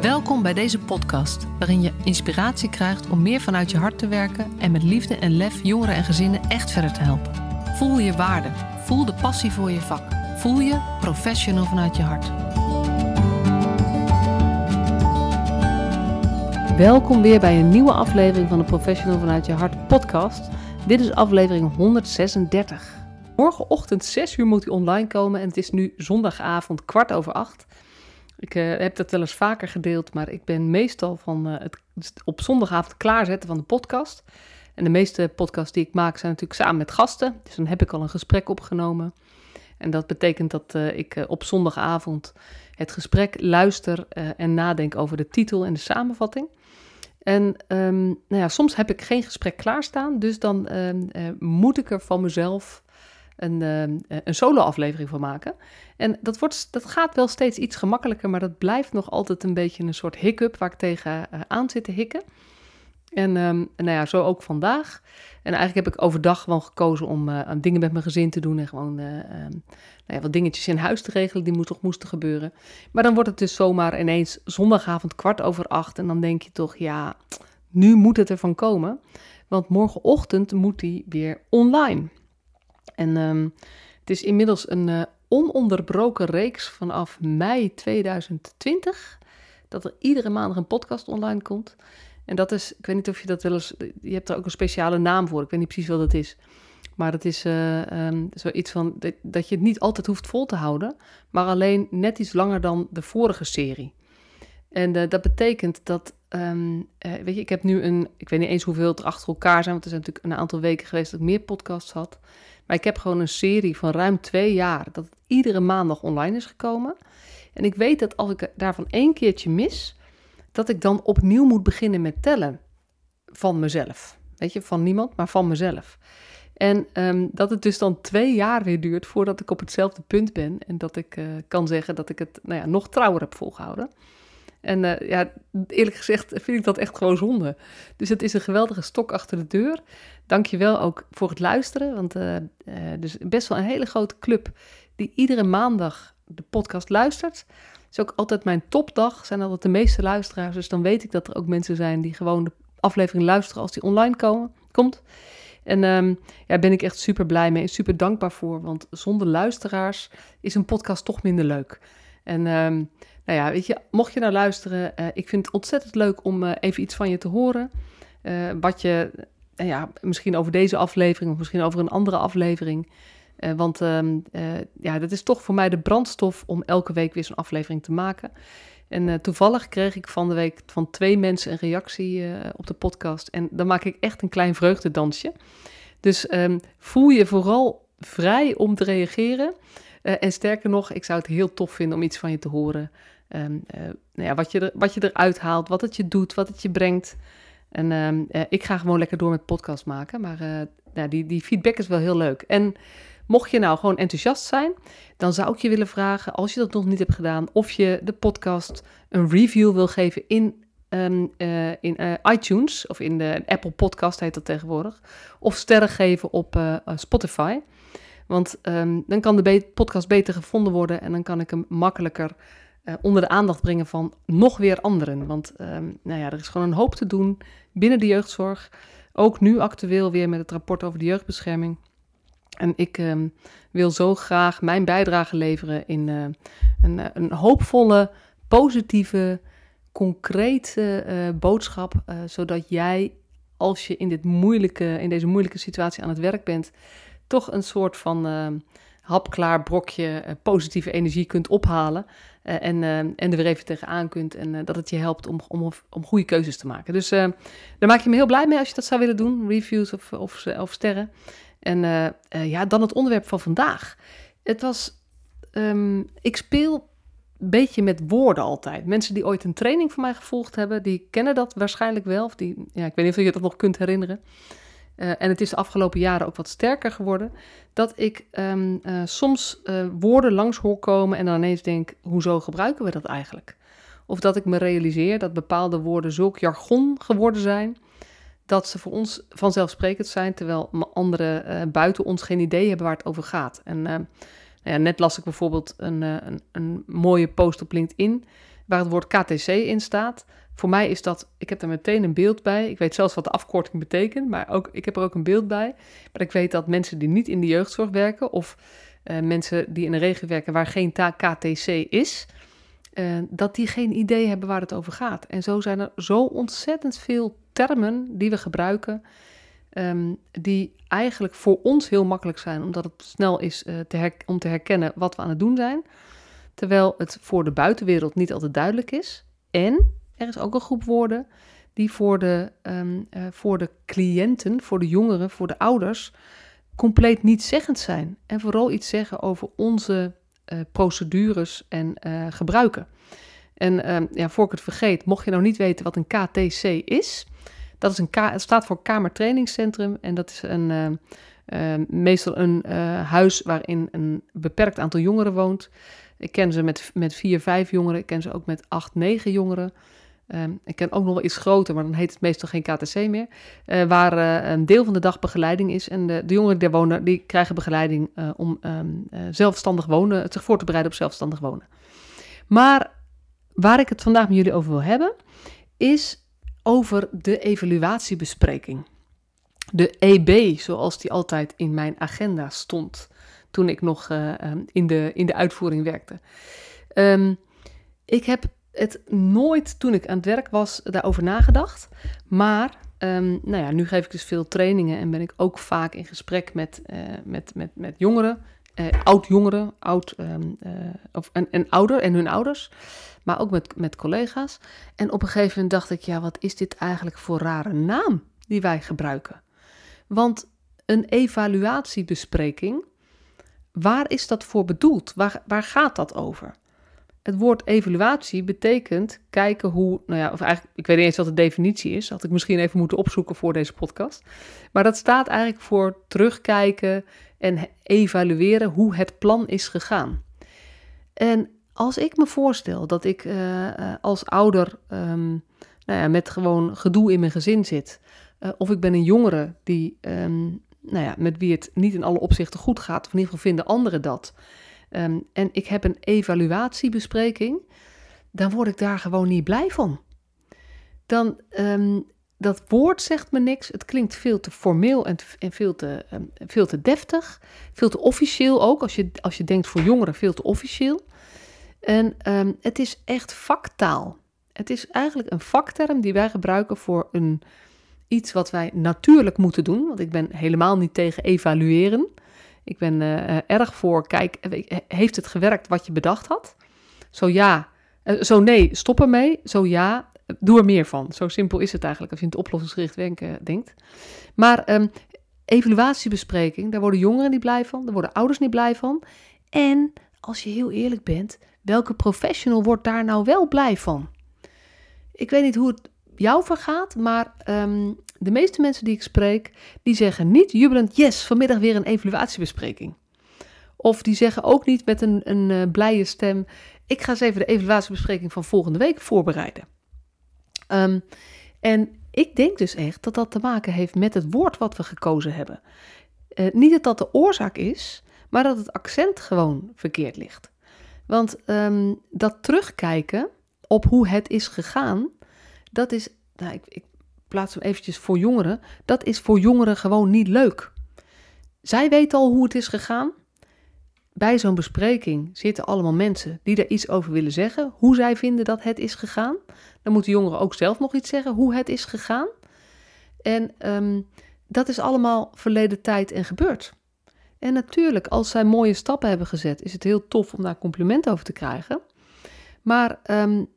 Welkom bij deze podcast, waarin je inspiratie krijgt om meer vanuit je hart te werken en met liefde en lef jongeren en gezinnen echt verder te helpen. Voel je waarde, voel de passie voor je vak, voel je professional vanuit je hart. Welkom weer bij een nieuwe aflevering van de Professional vanuit je hart podcast. Dit is aflevering 136. Morgenochtend 6 uur moet hij online komen en het is nu zondagavond kwart over acht. Ik uh, heb dat wel eens vaker gedeeld, maar ik ben meestal van uh, het op zondagavond klaarzetten van de podcast. En de meeste podcasts die ik maak zijn natuurlijk samen met gasten. Dus dan heb ik al een gesprek opgenomen. En dat betekent dat uh, ik op zondagavond het gesprek luister en nadenk over de titel en de samenvatting. En um, nou ja, soms heb ik geen gesprek klaarstaan, dus dan um, moet ik er van mezelf een, uh, een solo-aflevering van maken. En dat, wordt, dat gaat wel steeds iets gemakkelijker, maar dat blijft nog altijd een beetje een soort hiccup waar ik tegen uh, aan zit te hikken. En um, nou ja, zo ook vandaag. En eigenlijk heb ik overdag gewoon gekozen om uh, dingen met mijn gezin te doen en gewoon um, nou ja, wat dingetjes in huis te regelen die toch moesten gebeuren. Maar dan wordt het dus zomaar ineens zondagavond kwart over acht en dan denk je toch, ja, nu moet het ervan komen. Want morgenochtend moet die weer online. En um, het is inmiddels een uh, ononderbroken reeks vanaf mei 2020 dat er iedere maandag een podcast online komt. En dat is, ik weet niet of je dat wel eens, je hebt er ook een speciale naam voor, ik weet niet precies wat dat is. Maar het is uh, um, zoiets van dat, dat, je het niet altijd hoeft vol te houden, maar alleen net iets langer dan de vorige serie. En uh, dat betekent dat, um, uh, weet je, ik heb nu een, ik weet niet eens hoeveel er achter elkaar zijn, want er zijn natuurlijk een aantal weken geweest dat ik meer podcasts had. Maar ik heb gewoon een serie van ruim twee jaar dat het iedere maandag online is gekomen. En ik weet dat als ik daarvan één keertje mis, dat ik dan opnieuw moet beginnen met tellen van mezelf. Weet je, van niemand, maar van mezelf. En um, dat het dus dan twee jaar weer duurt voordat ik op hetzelfde punt ben. En dat ik uh, kan zeggen dat ik het nou ja, nog trouwer heb volgehouden. En uh, ja, eerlijk gezegd vind ik dat echt gewoon zonde. Dus het is een geweldige stok achter de deur. Dank je wel ook voor het luisteren. Want uh, uh, dus best wel een hele grote club die iedere maandag de podcast luistert. Het is ook altijd mijn topdag, zijn altijd de meeste luisteraars. Dus dan weet ik dat er ook mensen zijn die gewoon de aflevering luisteren als die online komen, komt. En um, ja, ben ik echt super blij mee en super dankbaar voor. Want zonder luisteraars is een podcast toch minder leuk. En um, nou ja, weet je, mocht je nou luisteren, uh, ik vind het ontzettend leuk om uh, even iets van je te horen. Uh, wat je, ja, misschien over deze aflevering of misschien over een andere aflevering. want um, ja, dat is toch voor mij de brandstof om elke week weer zo'n aflevering te maken. En toevallig kreeg ik van de week van twee mensen een reactie op de podcast. En dan maak ik echt een klein vreugdedansje. Dus um, voel je vooral vrij om te reageren. En sterker nog, ik zou het heel tof vinden om iets van je te horen. Um, uh, nou ja, wat, je er, wat je eruit haalt, wat het je doet, wat het je brengt. En um, uh, ik ga gewoon lekker door met podcast maken. Maar nou, die, die feedback is wel heel leuk. En mocht je nou gewoon enthousiast zijn, dan zou ik je willen vragen, als je dat nog niet hebt gedaan, of je de podcast een review wil geven in, um, in iTunes of in de Apple Podcast heet dat tegenwoordig. Of sterren geven op Spotify. Want dan kan de podcast beter gevonden worden en dan kan ik hem makkelijker uh, onder de aandacht brengen van nog weer anderen. Want um, nou ja, er is gewoon een hoop te doen binnen de jeugdzorg. Ook nu actueel weer met het rapport over de jeugdbescherming. En ik um, wil zo graag mijn bijdrage leveren in uh, een, een, hoopvolle, positieve, concrete boodschap. zodat jij, als je in, dit moeilijke, in deze moeilijke situatie aan het werk bent, toch een soort van ehm, hapklaar brokje uh, positieve energie kunt ophalen. Uh, en, en er weer even tegenaan kunt. En dat het je helpt om, om, om goede keuzes te maken. Dus daar maak je me heel blij mee als je dat zou willen doen. Reviews of, of, of sterren. En ja, dan het onderwerp van vandaag. Het was. Um, ik speel een beetje met woorden altijd. Mensen die ooit een training van mij gevolgd hebben, die kennen dat waarschijnlijk wel. Of die, ja, ik weet niet of je dat nog kunt herinneren. Uh, en het is de afgelopen jaren ook wat sterker geworden. Dat ik um, uh, soms uh, woorden langs hoor komen en dan ineens denk: hoezo gebruiken we dat eigenlijk? Of dat ik me realiseer dat bepaalde woorden zulk jargon geworden zijn. Dat ze voor ons vanzelfsprekend zijn, terwijl anderen buiten ons geen idee hebben waar het over gaat. En ja, net las ik bijvoorbeeld een, een, een mooie post op LinkedIn waar het woord KTC in staat. Voor mij is dat, ik heb er meteen een beeld bij. Ik weet zelfs wat de afkorting betekent, maar ook, ik heb er ook een beeld bij. Maar ik weet dat mensen die niet in de jeugdzorg werken of uh, mensen die in een regio werken waar geen KTC is, uh, dat die geen idee hebben waar het over gaat. En zo zijn er zo ontzettend veel termen die we gebruiken, um, die eigenlijk voor ons heel makkelijk zijn, omdat het snel is te om te herkennen wat we aan het doen zijn. Terwijl het voor de buitenwereld niet altijd duidelijk is. En er is ook een groep woorden die voor de, um, uh, voor de cliënten, voor de jongeren, voor de ouders compleet niet zeggend zijn. En vooral iets zeggen over onze uh, procedures en uh, gebruiken. En um, ja, voor ik het vergeet, mocht je nou niet weten wat een KTC is, dat is een K, het staat voor Kamertrainingscentrum en dat is een, uh, meestal een huis waarin een beperkt aantal jongeren woont. Ik ken ze met, met vier, vijf jongeren. Ik ken ze ook met acht, negen jongeren. Um, ik ken ook nog wel iets groter, maar dan heet het meestal geen KTC meer. Uh, waar uh, een deel van de dag begeleiding is. En de, de jongeren die wonen, die krijgen begeleiding uh, om um, zelfstandig wonen, zich voor te bereiden op zelfstandig wonen. Maar waar ik het vandaag met jullie over wil hebben, is over de evaluatiebespreking. De EB, zoals die altijd in mijn agenda stond toen ik nog um, in, de, in de uitvoering werkte. ik heb het nooit toen ik aan het werk was daarover nagedacht. Maar um, nou ja, nu geef ik dus veel trainingen en ben ik ook vaak in gesprek met, uh, met, met, met jongeren, uh, oud-jongeren, oud, um, uh, of, en, en ouder en hun ouders, maar ook met, met collega's. En op een gegeven moment dacht ik, ja, wat is dit eigenlijk voor rare naam die wij gebruiken? Want een evaluatiebespreking, waar is dat voor bedoeld? Waar, waar gaat dat over? Het woord evaluatie betekent kijken hoe, nou ja, of eigenlijk, ik weet niet eens wat de definitie is, had ik misschien even moeten opzoeken voor deze podcast. Maar dat staat eigenlijk voor terugkijken en evalueren hoe het plan is gegaan. En als ik me voorstel dat ik uh, als ouder um, nou ja, met gewoon gedoe in mijn gezin zit, uh, of ik ben een jongere die, um, nou ja, met wie het niet in alle opzichten goed gaat, of in ieder geval vinden anderen dat. Um, en ik heb een evaluatiebespreking, dan word ik daar gewoon niet blij van. Dan, um, dat woord zegt me niks. Het klinkt veel te formeel en, en veel, te, um, veel te deftig. Veel te officieel ook, als je, als je denkt voor jongeren, veel te officieel. En het is echt vaktaal. Het is eigenlijk een vakterm die wij gebruiken voor een, iets wat wij natuurlijk moeten doen. Want ik ben helemaal niet tegen evalueren. Ik ben uh, erg voor, kijk, eh, heeft het gewerkt wat je bedacht had? Zo ja, zo nee, stop ermee. Zo ja, doe er meer van. Zo simpel is het eigenlijk als je in het oplossingsgericht denken denkt. Maar um, evaluatiebespreking, daar worden jongeren niet blij van, daar worden ouders niet blij van. En als je heel eerlijk bent, welke professional wordt daar nou wel blij van? Ik weet niet hoe het jou vergaat, maar um, de meeste mensen die ik spreek, die zeggen niet jubelend, yes, vanmiddag weer een evaluatiebespreking. Of die zeggen ook niet met een, een uh, blije stem, ik ga eens even de evaluatiebespreking van volgende week voorbereiden. Um, en ik denk dus echt dat dat te maken heeft met het woord wat we gekozen hebben. Uh, niet dat dat de oorzaak is, maar dat het accent gewoon verkeerd ligt. Want um, dat terugkijken op hoe het is gegaan, dat is, nou, ik plaats hem eventjes voor jongeren, dat is voor jongeren gewoon niet leuk. Zij weten al hoe het is gegaan. Bij zo'n bespreking zitten allemaal mensen die er iets over willen zeggen, hoe zij vinden dat het is gegaan. Dan moeten jongeren ook zelf nog iets zeggen hoe het is gegaan. En um, dat is allemaal verleden tijd en gebeurd. En natuurlijk, als zij mooie stappen hebben gezet, is het heel tof om daar compliment over te krijgen. Maar um,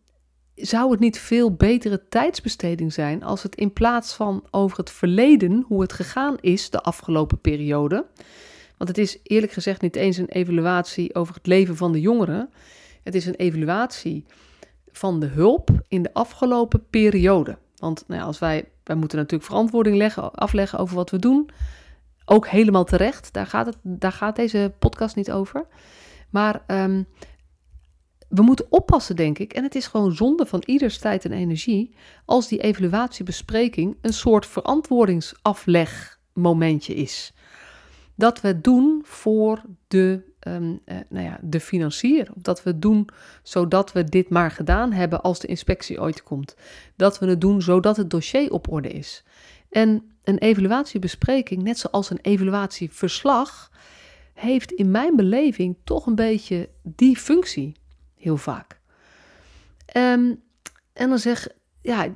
zou het niet veel betere tijdsbesteding zijn als het in plaats van over het verleden, hoe het gegaan is de afgelopen periode, want het is eerlijk gezegd niet eens een evaluatie over het leven van de jongeren, het is een evaluatie van de hulp in de afgelopen periode. Want nou ja, als wij, wij moeten natuurlijk verantwoording leggen, afleggen over wat we doen, ook helemaal terecht, daar gaat, het, daar gaat deze podcast niet over. Maar um, we moeten oppassen, denk ik, en het is gewoon zonde van ieders tijd en energie, als die evaluatiebespreking een soort verantwoordingsaflegmomentje is. Dat we het doen voor de um, nou ja, de financier. Of dat we het doen zodat we dit maar gedaan hebben als de inspectie ooit komt. Dat we het doen zodat het dossier op orde is. En een evaluatiebespreking, net zoals een evaluatieverslag, heeft in mijn beleving toch een beetje die functie, heel vaak. Um, en dan zeg, ja,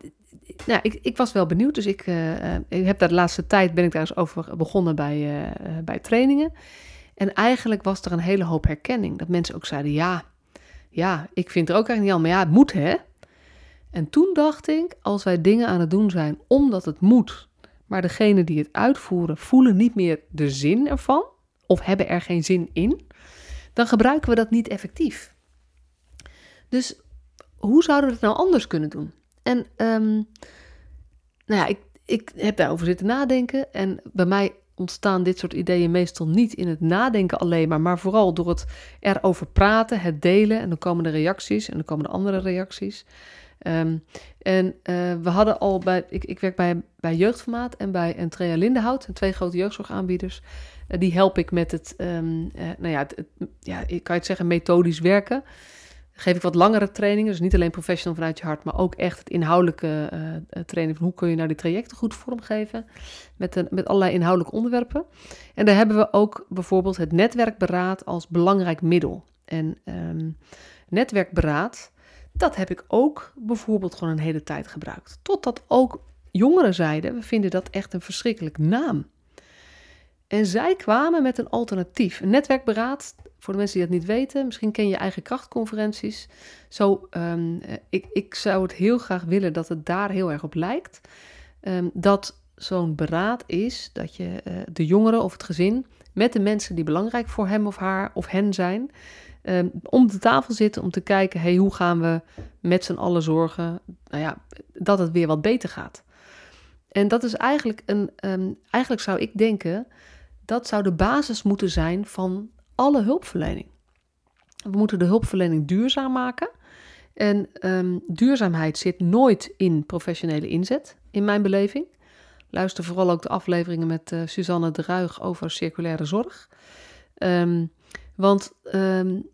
nou, ik, ik was wel benieuwd, dus ik, uh, ik heb daar de laatste tijd, ben ik daar eens over begonnen bij, uh, bij trainingen. En eigenlijk was er een hele hoop herkenning. Dat mensen ook zeiden, ja, ja, ik vind er ook eigenlijk niet al, maar ja, het moet hè. En toen dacht ik, als wij dingen aan het doen zijn omdat het moet, maar degenen die het uitvoeren voelen niet meer de zin ervan, of hebben er geen zin in, dan gebruiken we dat niet effectief. Dus hoe zouden we het nou anders kunnen doen? En um, nou ja, ik, ik heb daarover zitten nadenken. En bij mij ontstaan dit soort ideeën meestal niet in het nadenken alleen maar, maar vooral door het erover praten, het delen. En dan komen de reacties en dan komen de andere reacties. Um, en uh, we hadden al bij, ik, ik werk bij, bij Jeugdformaat en bij Entrea Lindenhout, twee grote jeugdzorgaanbieders. Uh, die help ik met het, um, nou ja, het, ja, ik kan het zeggen, methodisch werken geef ik wat langere trainingen. Dus niet alleen professional vanuit je hart, maar ook echt het inhoudelijke uh, training van hoe kun je nou die trajecten goed vormgeven. Met, een, met allerlei inhoudelijke onderwerpen. En daar hebben we ook bijvoorbeeld het netwerkberaad als belangrijk middel. En um, netwerkberaad, dat heb ik ook bijvoorbeeld gewoon een hele tijd gebruikt. Totdat ook jongeren zeiden, we vinden dat echt een verschrikkelijk naam. En zij kwamen met een alternatief. Een netwerkberaad, voor de mensen die dat niet weten, misschien ken je eigen krachtconferenties. Zo, um, ik, ik zou het heel graag willen dat het daar heel erg op lijkt. Um, dat zo'n beraad is dat je uh, de jongeren of het gezin met de mensen die belangrijk voor hem of haar of hen zijn, um, om de tafel zitten om te kijken, hey, hoe gaan we met z'n allen zorgen nou ja, dat het weer wat beter gaat. En dat is eigenlijk een, eigenlijk zou ik denken, dat zou de basis moeten zijn van alle hulpverlening. We moeten de hulpverlening duurzaam maken. En um, duurzaamheid zit nooit in professionele inzet, in mijn beleving. Luister vooral ook de afleveringen met uh, Suzanne de Ruig over circulaire zorg. Um, want um,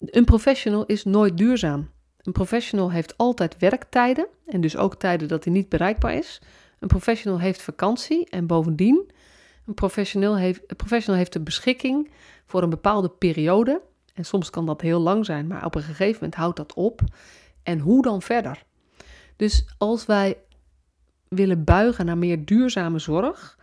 een professional is nooit duurzaam. Een professional heeft altijd werktijden en dus ook tijden dat hij niet bereikbaar is. Een professional heeft vakantie en bovendien een professional heeft, een professional heeft de beschikking voor een bepaalde periode. En soms kan dat heel lang zijn, maar op een gegeven moment houdt dat op. En hoe dan verder? Dus als wij willen buigen naar meer duurzame zorg,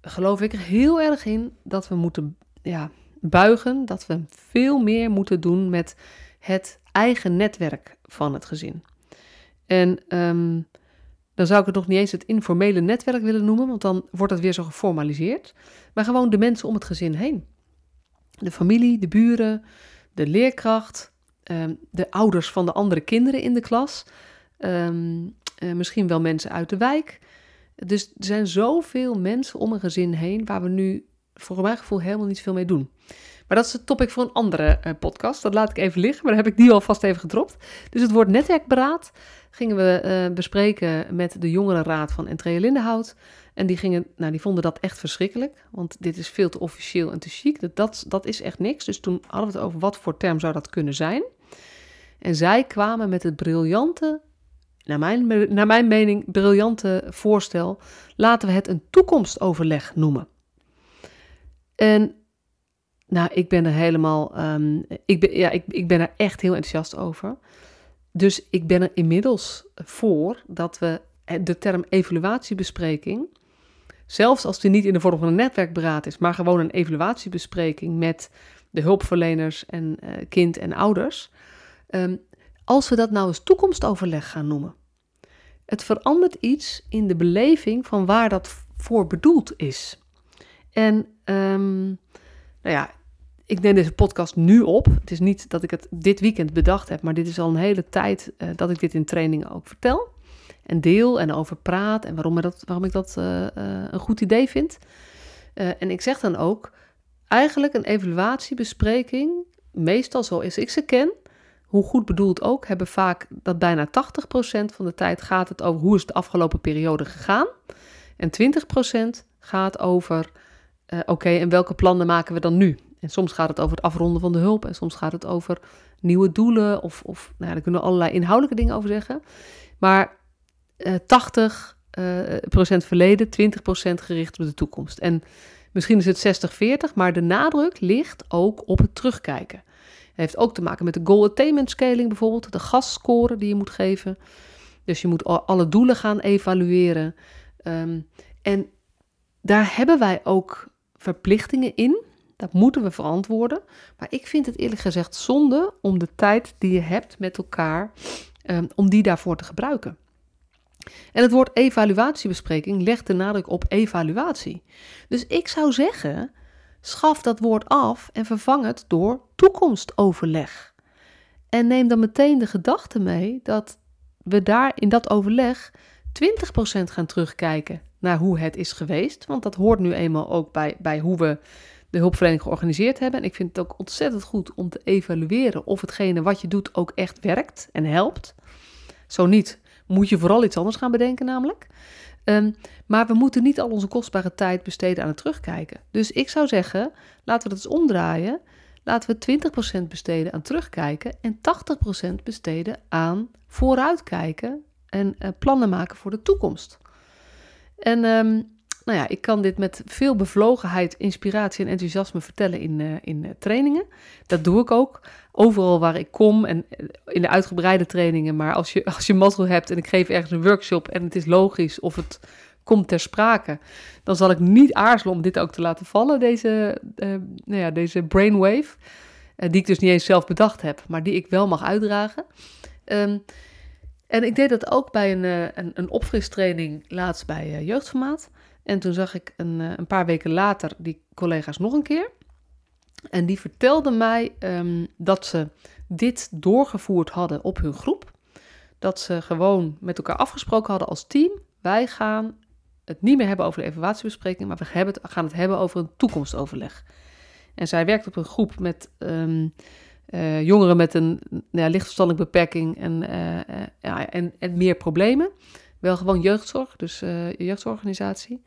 geloof ik er heel erg in dat we moeten ja, buigen, dat we veel meer moeten doen met het eigen netwerk van het gezin. En um, dan zou ik het nog niet eens het informele netwerk willen noemen, want dan wordt het weer zo geformaliseerd. Maar gewoon de mensen om het gezin heen. De familie, de buren, de leerkracht, ehm, de ouders van de andere kinderen in de klas. Ehm, eh, misschien wel mensen uit de wijk. Dus er zijn zoveel mensen om een gezin heen waar we nu voor mijn gevoel helemaal niet veel mee doen. Maar dat is het topic voor een andere uh, podcast. Dat laat ik even liggen, maar dan heb ik die alvast even gedropt. Dus het woord netwerkberaad gingen we uh, bespreken met de jongerenraad van Entree Lindenhout. En die, gingen, nou, die vonden dat echt verschrikkelijk, want dit is veel te officieel en te chic. Dat, dat, dat is echt niks. Dus toen hadden we het over wat voor term zou dat kunnen zijn. En zij kwamen met het briljante, naar mijn, naar mijn mening, briljante voorstel. Laten we het een toekomstoverleg noemen. En nou, ik ben er helemaal, um, ik, ben, ja, ik, ik ben er echt heel enthousiast over. Dus ik ben er inmiddels voor dat we de term evaluatiebespreking, zelfs als die niet in de vorm van een netwerkberaad is, maar gewoon een evaluatiebespreking met de hulpverleners en uh, kind en ouders, um, als we dat nou eens toekomstoverleg gaan noemen. Het verandert iets in de beleving van waar dat voor bedoeld is. En um, nou ja, ik neem deze podcast nu op. Het is niet dat ik het dit weekend bedacht heb, maar dit is al een hele tijd uh, dat ik dit in trainingen ook vertel. En deel en over praat en waarom, dat, waarom ik dat uh, uh, een goed idee vind. en ik zeg dan ook, eigenlijk een evaluatiebespreking, meestal zoals ik ze ken, hoe goed bedoeld ook, hebben vaak dat bijna 80% van de tijd gaat het over hoe is de afgelopen periode gegaan. En 20% gaat over, oké, en welke plannen maken we dan nu? En soms gaat het over het afronden van de hulp en soms gaat het over nieuwe doelen of, of nou ja, daar kunnen we allerlei inhoudelijke dingen over zeggen. Maar uh, 80 procent verleden, 20% gericht op de toekomst. En misschien is het 60-40, maar de nadruk ligt ook op het terugkijken. Het heeft ook te maken met de goal attainment scaling bijvoorbeeld, de gastscore die je moet geven. Dus je moet alle doelen gaan evalueren. Um, en daar hebben wij ook verplichtingen in. Dat moeten we verantwoorden. Maar ik vind het eerlijk gezegd zonde om de tijd die je hebt met elkaar, um, om die daarvoor te gebruiken. En het woord evaluatiebespreking legt de nadruk op evaluatie. Dus ik zou zeggen, schaf dat woord af en vervang het door toekomstoverleg. En neem dan meteen de gedachte mee dat we daar in dat overleg 20% gaan terugkijken naar hoe het is geweest. Want dat hoort nu eenmaal ook bij, bij hoe we de hulpverlening georganiseerd hebben. En ik vind het ook ontzettend goed om te evalueren of hetgene wat je doet ook echt werkt en helpt. Zo niet, moet je vooral iets anders gaan bedenken namelijk. Um, maar we moeten niet al onze kostbare tijd besteden aan het terugkijken. Dus ik zou zeggen, laten we dat eens omdraaien. Laten we 20% besteden aan terugkijken en 80% besteden aan vooruitkijken en uh, plannen maken voor de toekomst. En um, nou ja, ik kan dit met veel bevlogenheid, inspiratie en enthousiasme vertellen in, uh, in uh, trainingen. Dat doe ik ook. Overal waar ik kom en in de uitgebreide trainingen. Maar als je, als je mazzel hebt en ik geef ergens een workshop en het is logisch of het komt ter sprake, dan zal ik niet aarzelen om dit ook te laten vallen, deze, uh, nou ja, deze brainwave. die ik dus niet eens zelf bedacht heb, maar die ik wel mag uitdragen. Um, en ik deed dat ook bij een, een, een opfristraining laatst bij Jeugdformaat. En toen zag ik een, een paar weken later die collega's nog een keer. En die vertelden mij um, dat ze dit doorgevoerd hadden op hun groep. Dat ze gewoon met elkaar afgesproken hadden als team. Wij gaan het niet meer hebben over de evaluatiebespreking, maar we het, gaan het hebben over een toekomstoverleg. En zij werkt op een groep met um, uh, jongeren met een nou ja, lichtverstandelijke beperking en, uh, ja, en, en meer problemen. Wel gewoon jeugdzorg, dus jeugdzorgorganisatie.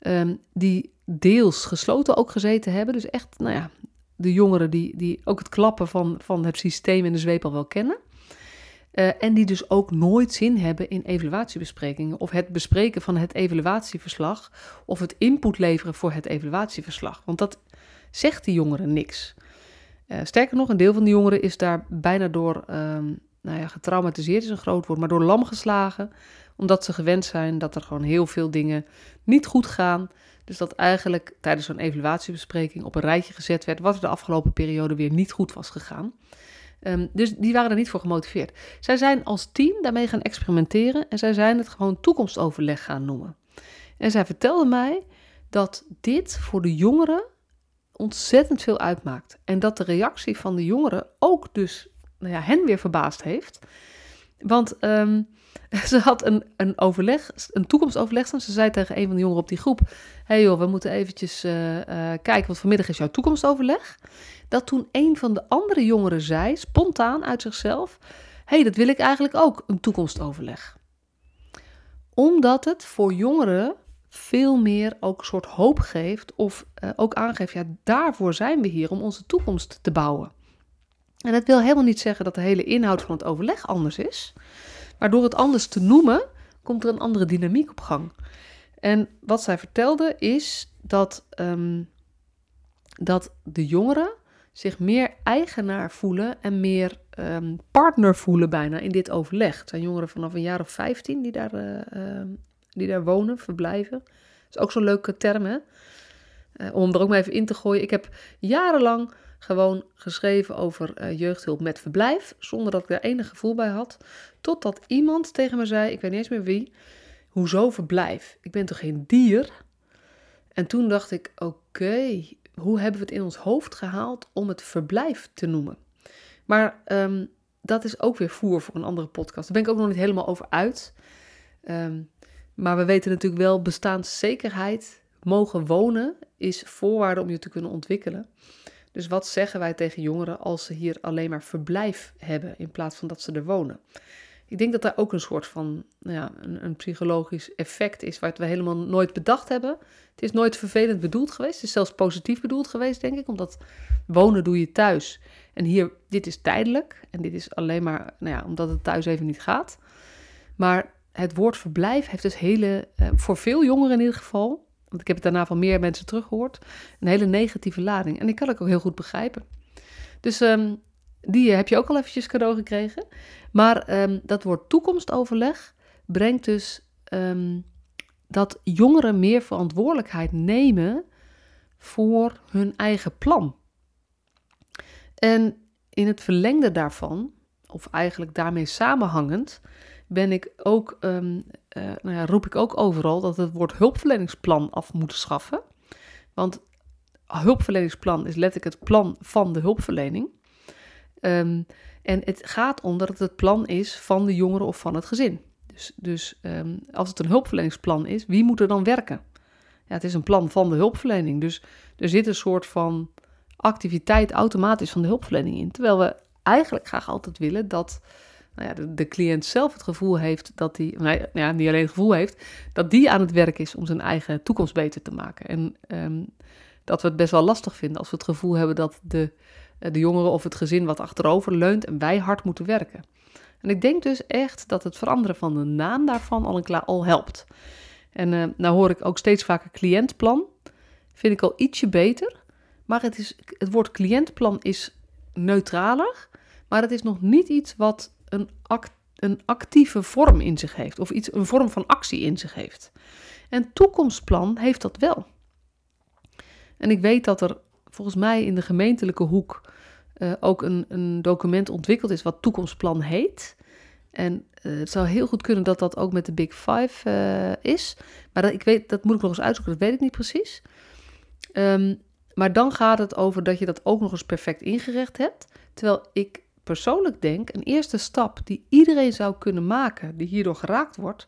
Um, die deels gesloten ook gezeten hebben. Dus echt, nou ja, de jongeren die, die ook het klappen van, van het systeem en de zweep al wel kennen. Uh, en die dus ook nooit zin hebben in evaluatiebesprekingen of het bespreken van het evaluatieverslag of het input leveren voor het evaluatieverslag. Want dat zegt die jongeren niks. Uh, sterker nog, een deel van de jongeren is daar bijna door um, nou ja, getraumatiseerd, is een groot woord, maar door lam geslagen, omdat ze gewend zijn dat er gewoon heel veel dingen niet goed gaan. Dus dat eigenlijk tijdens zo'n evaluatiebespreking op een rijtje gezet werd wat er de afgelopen periode weer niet goed was gegaan. Um, dus die waren er niet voor gemotiveerd. Zij zijn als team daarmee gaan experimenteren en zij zijn het gewoon toekomstoverleg gaan noemen. En zij vertelde mij dat dit voor de jongeren ontzettend veel uitmaakt. En dat de reactie van de jongeren ook dus nou ja, hen weer verbaasd heeft. Want um, ze had een, een overleg, een toekomstoverleg staan. Ze zei tegen een van de jongeren op die groep: hey joh, we moeten eventjes uh, uh, kijken, want vanmiddag is jouw toekomstoverleg. Dat toen een van de andere jongeren zei, spontaan uit zichzelf: hey, dat wil ik eigenlijk ook, een toekomstoverleg. Omdat het voor jongeren veel meer ook een soort hoop geeft, of uh, ook aangeeft: ja, daarvoor zijn we hier om onze toekomst te bouwen. En dat wil helemaal niet zeggen dat de hele inhoud van het overleg anders is. Maar door het anders te noemen, komt er een andere dynamiek op gang. En wat zij vertelde is dat, um, dat de jongeren zich meer eigenaar voelen en meer um, partner voelen bijna in dit overleg. Het zijn jongeren vanaf een jaar of 15 die daar, uh, uh, die daar wonen, verblijven. Dat is ook zo'n leuke term, hè? Uh, om er ook maar even in te gooien. Ik heb jarenlang gewoon geschreven over uh, jeugdhulp met verblijf, zonder dat ik daar enig gevoel bij had. Totdat iemand tegen me zei, ik weet niet eens meer wie, hoezo verblijf? Ik ben toch geen dier? En toen dacht ik, oké, hoe hebben we het in ons hoofd gehaald om het verblijf te noemen? Maar um, dat is ook weer voer voor een andere podcast. Daar ben ik ook nog niet helemaal over uit. Um, maar we weten natuurlijk wel, bestaanszekerheid, mogen wonen, is voorwaarde om je te kunnen ontwikkelen. Dus wat zeggen wij tegen jongeren als ze hier alleen maar verblijf hebben in plaats van dat ze er wonen? ik denk dat daar ook een soort van nou ja, een, een, psychologisch effect is, wat we helemaal nooit bedacht hebben. Het is nooit vervelend bedoeld geweest. Het is zelfs positief bedoeld geweest, denk ik. Omdat wonen doe je thuis. En hier, dit is tijdelijk. En dit is alleen maar, nou ja, omdat het thuis even niet gaat. Maar het woord verblijf heeft dus hele, eh, voor veel jongeren in ieder geval, want ik heb het daarna van meer mensen teruggehoord, een hele negatieve lading. En ik kan het ook heel goed begrijpen. Dus ehm, die heb je ook al eventjes cadeau gekregen. Maar ehm, dat woord toekomstoverleg brengt dus ehm, dat jongeren meer verantwoordelijkheid nemen voor hun eigen plan. En in het verlengde daarvan, of eigenlijk daarmee samenhangend, ben ik ook, um, nou ja, roep ik ook overal dat het woord hulpverleningsplan af moet schaffen. Want hulpverleningsplan is letterlijk het plan van de hulpverlening. Um, en het gaat om dat het het plan is van de jongere of van het gezin. Dus, dus um, als het een hulpverleningsplan is, wie moet er dan werken? Ja, het is een plan van de hulpverlening. Dus er zit een soort van activiteit automatisch van de hulpverlening in. Terwijl we eigenlijk graag altijd willen dat nou ja, de, cliënt zelf het gevoel heeft dat hij, nou ja, niet alleen het gevoel heeft, dat die aan het werk is om zijn eigen toekomst beter te maken. En um, dat we het best wel lastig vinden als we het gevoel hebben dat de, eh, de jongeren of het gezin wat achterover leunt en wij hard moeten werken. En ik denk dus echt dat het veranderen van de naam daarvan al, een al helpt. En uh, nou hoor ik ook steeds vaker cliëntplan. Vind ik al ietsje beter. Maar het, is, het woord cliëntplan is neutraler. Maar het is nog niet iets wat een, een actieve vorm in zich heeft. Of iets, een vorm van actie in zich heeft. En toekomstplan heeft dat wel. En ik weet dat er volgens mij in de gemeentelijke hoek uh, ook een, een, document ontwikkeld is wat toekomstplan heet. En uh, het zou heel goed kunnen dat dat ook met de Big Five uh, is. Maar dat, ik weet, dat moet ik nog eens uitzoeken, dat weet ik niet precies. Um, maar dan gaat het over dat je dat ook nog eens perfect ingerecht hebt. Terwijl ik persoonlijk denk, een eerste stap die iedereen zou kunnen maken, die hierdoor geraakt wordt,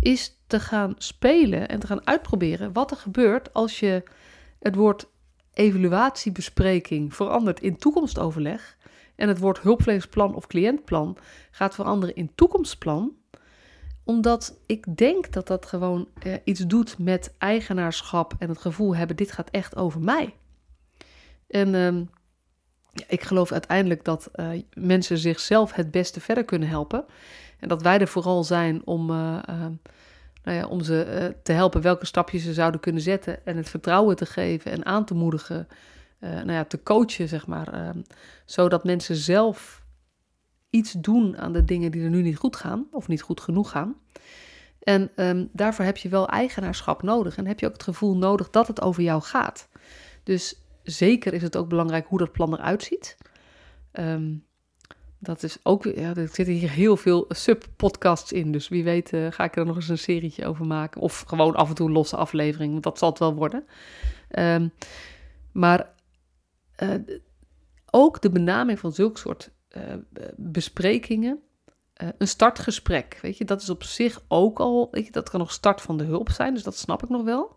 is te gaan spelen en te gaan uitproberen wat er gebeurt als je het woord evaluatiebespreking verandert in toekomstoverleg en het woord hulpverleningsplan of cliëntplan gaat veranderen in toekomstplan, omdat ik denk dat dat gewoon eh, iets doet met eigenaarschap en het gevoel hebben: dit gaat echt over mij. En uh, ik geloof uiteindelijk dat uh, mensen zichzelf het beste verder kunnen helpen. En dat wij er vooral zijn om, uh, nou ja, om ze te helpen welke stapjes ze zouden kunnen zetten. En het vertrouwen te geven en aan te moedigen. nou ja, te coachen, zeg maar. Ehm, zodat mensen zelf iets doen aan de dingen die er nu niet goed gaan. Of niet goed genoeg gaan. En um, daarvoor heb je wel eigenaarschap nodig. En heb je ook het gevoel nodig dat het over jou gaat. Dus zeker is het ook belangrijk hoe dat plan eruit ziet. Um, dat is ook, ja, er zitten hier heel veel sub-podcasts in. Dus wie weet uh, ga ik er nog eens een serietje over maken. Of gewoon af en toe een losse aflevering, want dat zal het wel worden. Um, maar uh, ook de benaming van zulke soort uh, besprekingen. een startgesprek, weet je, dat is op zich ook al, weet je, dat kan nog start van de hulp zijn, dus dat snap ik nog wel.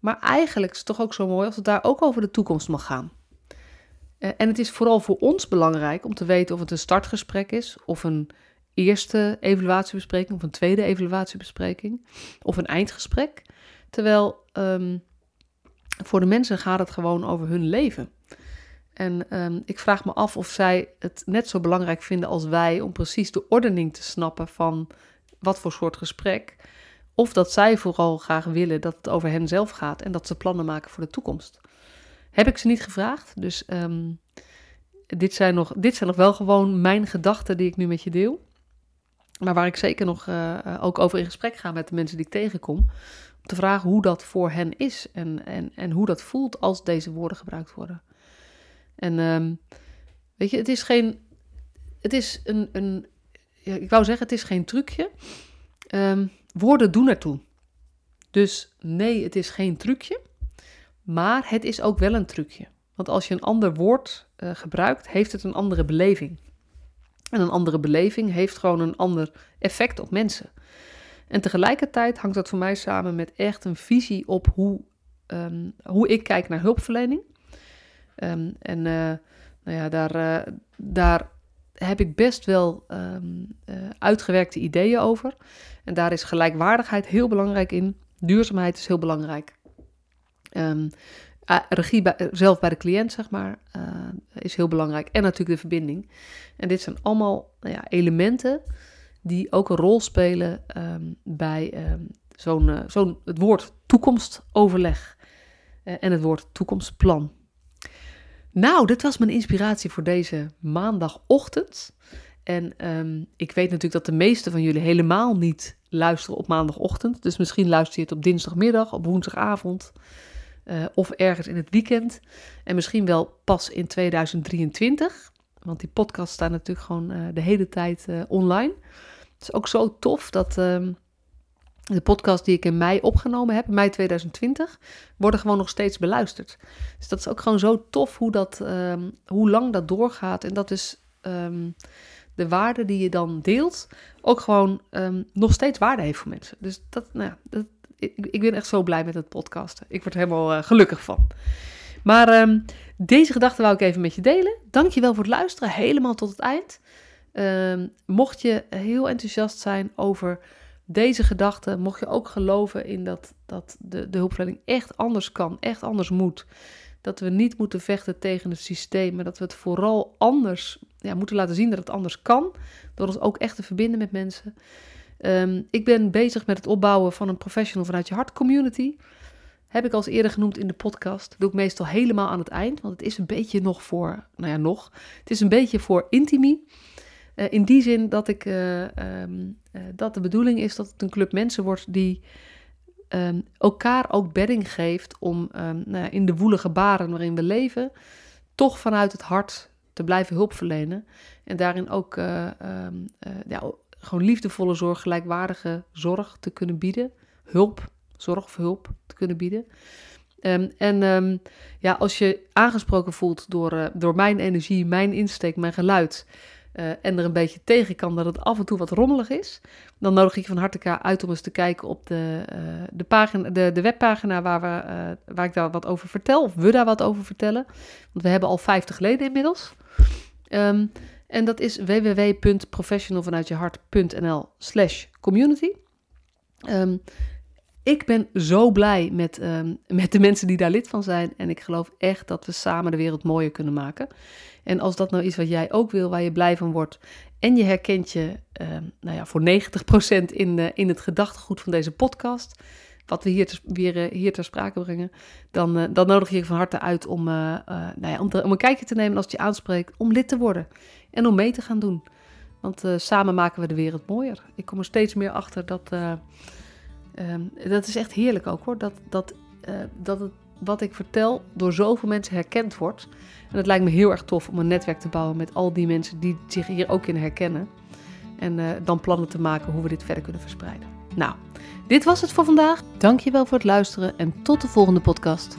Maar eigenlijk is het toch ook zo mooi als het daar ook over de toekomst mag gaan. Uh, en het is vooral voor ons belangrijk om te weten of het een startgesprek is, of een eerste evaluatiebespreking, of een tweede evaluatiebespreking, of een eindgesprek. Terwijl um, voor de mensen gaat het gewoon over hun leven. En um, ik vraag me af of zij het net zo belangrijk vinden als wij om precies de ordening te snappen van wat voor soort gesprek. Of dat zij vooral graag willen dat het over hen zelf gaat en dat ze plannen maken voor de toekomst. Heb ik ze niet gevraagd. Dus um, dit, zijn nog, dit zijn nog wel gewoon mijn gedachten die ik nu met je deel. Maar waar ik zeker nog uh, ook over in gesprek ga met de mensen die ik tegenkom. Om te vragen hoe dat voor hen is en, en, en hoe dat voelt als deze woorden gebruikt worden. En um, weet je, het is geen. Het is een. een ja, ik wou zeggen, het is geen trucje. Um, Woorden doen ertoe. Dus nee, het is geen trucje, maar het is ook wel een trucje. Want als je een ander woord uh, gebruikt, heeft het een andere beleving. En een andere beleving heeft gewoon een ander effect op mensen. En tegelijkertijd hangt dat voor mij samen met echt een visie op hoe, um, hoe ik kijk naar hulpverlening. Um, en uh, nou ja, daar, uh, daar heb ik best wel ehm, eh, uitgewerkte ideeën over. En daar is gelijkwaardigheid heel belangrijk in. Duurzaamheid is heel belangrijk. Um, regie bij, zelf bij de cliënt, zeg maar, uh, is heel belangrijk. En natuurlijk de verbinding. En dit zijn allemaal nou ja, elementen die ook een rol spelen um, bij zo'n, zo'n het woord toekomstoverleg en het woord toekomstplan. Nou, dit was mijn inspiratie voor deze maandagochtend. En um, ik weet natuurlijk dat de meeste van jullie helemaal niet luisteren op maandagochtend. Dus misschien luister je het op dinsdagmiddag, op woensdagavond uh, of ergens in het weekend. En misschien wel pas in 2023. Want die podcast staat natuurlijk gewoon uh, de hele tijd uh, online. Het is ook zo tof dat um, de podcast die ik in mei opgenomen heb, mei 2020, worden gewoon nog steeds beluisterd. Dus dat is ook gewoon zo tof hoe, dat, um, hoe lang dat doorgaat. En dat is um, de waarde die je dan deelt ook gewoon um, nog steeds waarde heeft voor mensen. Dus dat, nou dat, ik, ben echt zo blij met het podcasten. Ik word er helemaal uh, gelukkig van. Maar deze gedachte wou ik even met je delen. Dankjewel voor het luisteren, helemaal tot het eind. Mocht je heel enthousiast zijn over deze gedachte, mocht je ook geloven in dat, dat de, de hulpverlening echt anders kan, echt anders moet. Dat we niet moeten vechten tegen het systeem, maar dat we het vooral anders ja, moeten laten zien dat het anders kan. Door ons ook echt te verbinden met mensen. Um, ik ben bezig met het opbouwen van een professional vanuit je hart community. Heb ik al eerder genoemd in de podcast. Dat doe ik meestal helemaal aan het eind, want het is een beetje nog voor, nou ja, nog. Het is een beetje voor intimie. Uh, in die zin dat, ik, uh, um, uh, dat de bedoeling is dat het een club mensen wordt die um, elkaar ook bedding geeft om nou ja, in de woelige baren waarin we leven, toch vanuit het hart te blijven hulp verlenen. En daarin ook ja, gewoon liefdevolle zorg, gelijkwaardige zorg te kunnen bieden. Hulp, zorg of hulp te kunnen bieden. En ja, als je aangesproken voelt door, door mijn energie, mijn insteek, mijn geluid. Uh, en er een beetje tegen kan dat het af en toe wat rommelig is. Dan nodig ik je van harte uit om eens te kijken op de, uh, de, pagina, de, de webpagina waar, we, waar ik daar wat over vertel. Of we daar wat over vertellen. Want we hebben al 50 leden inmiddels. Um, en dat is www.professionalvanuitjehart.nl slash community. Um, ik ben zo blij met, um, met de mensen die daar lid van zijn. En ik geloof echt dat we samen de wereld mooier kunnen maken. En als dat nou is wat jij ook wil, waar je blij van wordt. En je herkent je um, nou ja, voor 90% in, uh, in het gedachtegoed van deze podcast wat we hier, weer, uh, hier ter sprake brengen, dan, uh, dan nodig je je van harte uit om, nou ja, om, om, een kijkje te nemen als het je aanspreekt, om lid te worden en om mee te gaan doen. Want samen maken we de wereld mooier. Ik kom er steeds meer achter dat, um, dat is echt heerlijk ook hoor, dat, dat, dat het, wat ik vertel door zoveel mensen herkend wordt. En het lijkt me heel erg tof om een netwerk te bouwen met al die mensen die zich hier ook in herkennen. En dan plannen te maken hoe we dit verder kunnen verspreiden. Nou, dit was het voor vandaag. Dankjewel voor het luisteren en tot de volgende podcast.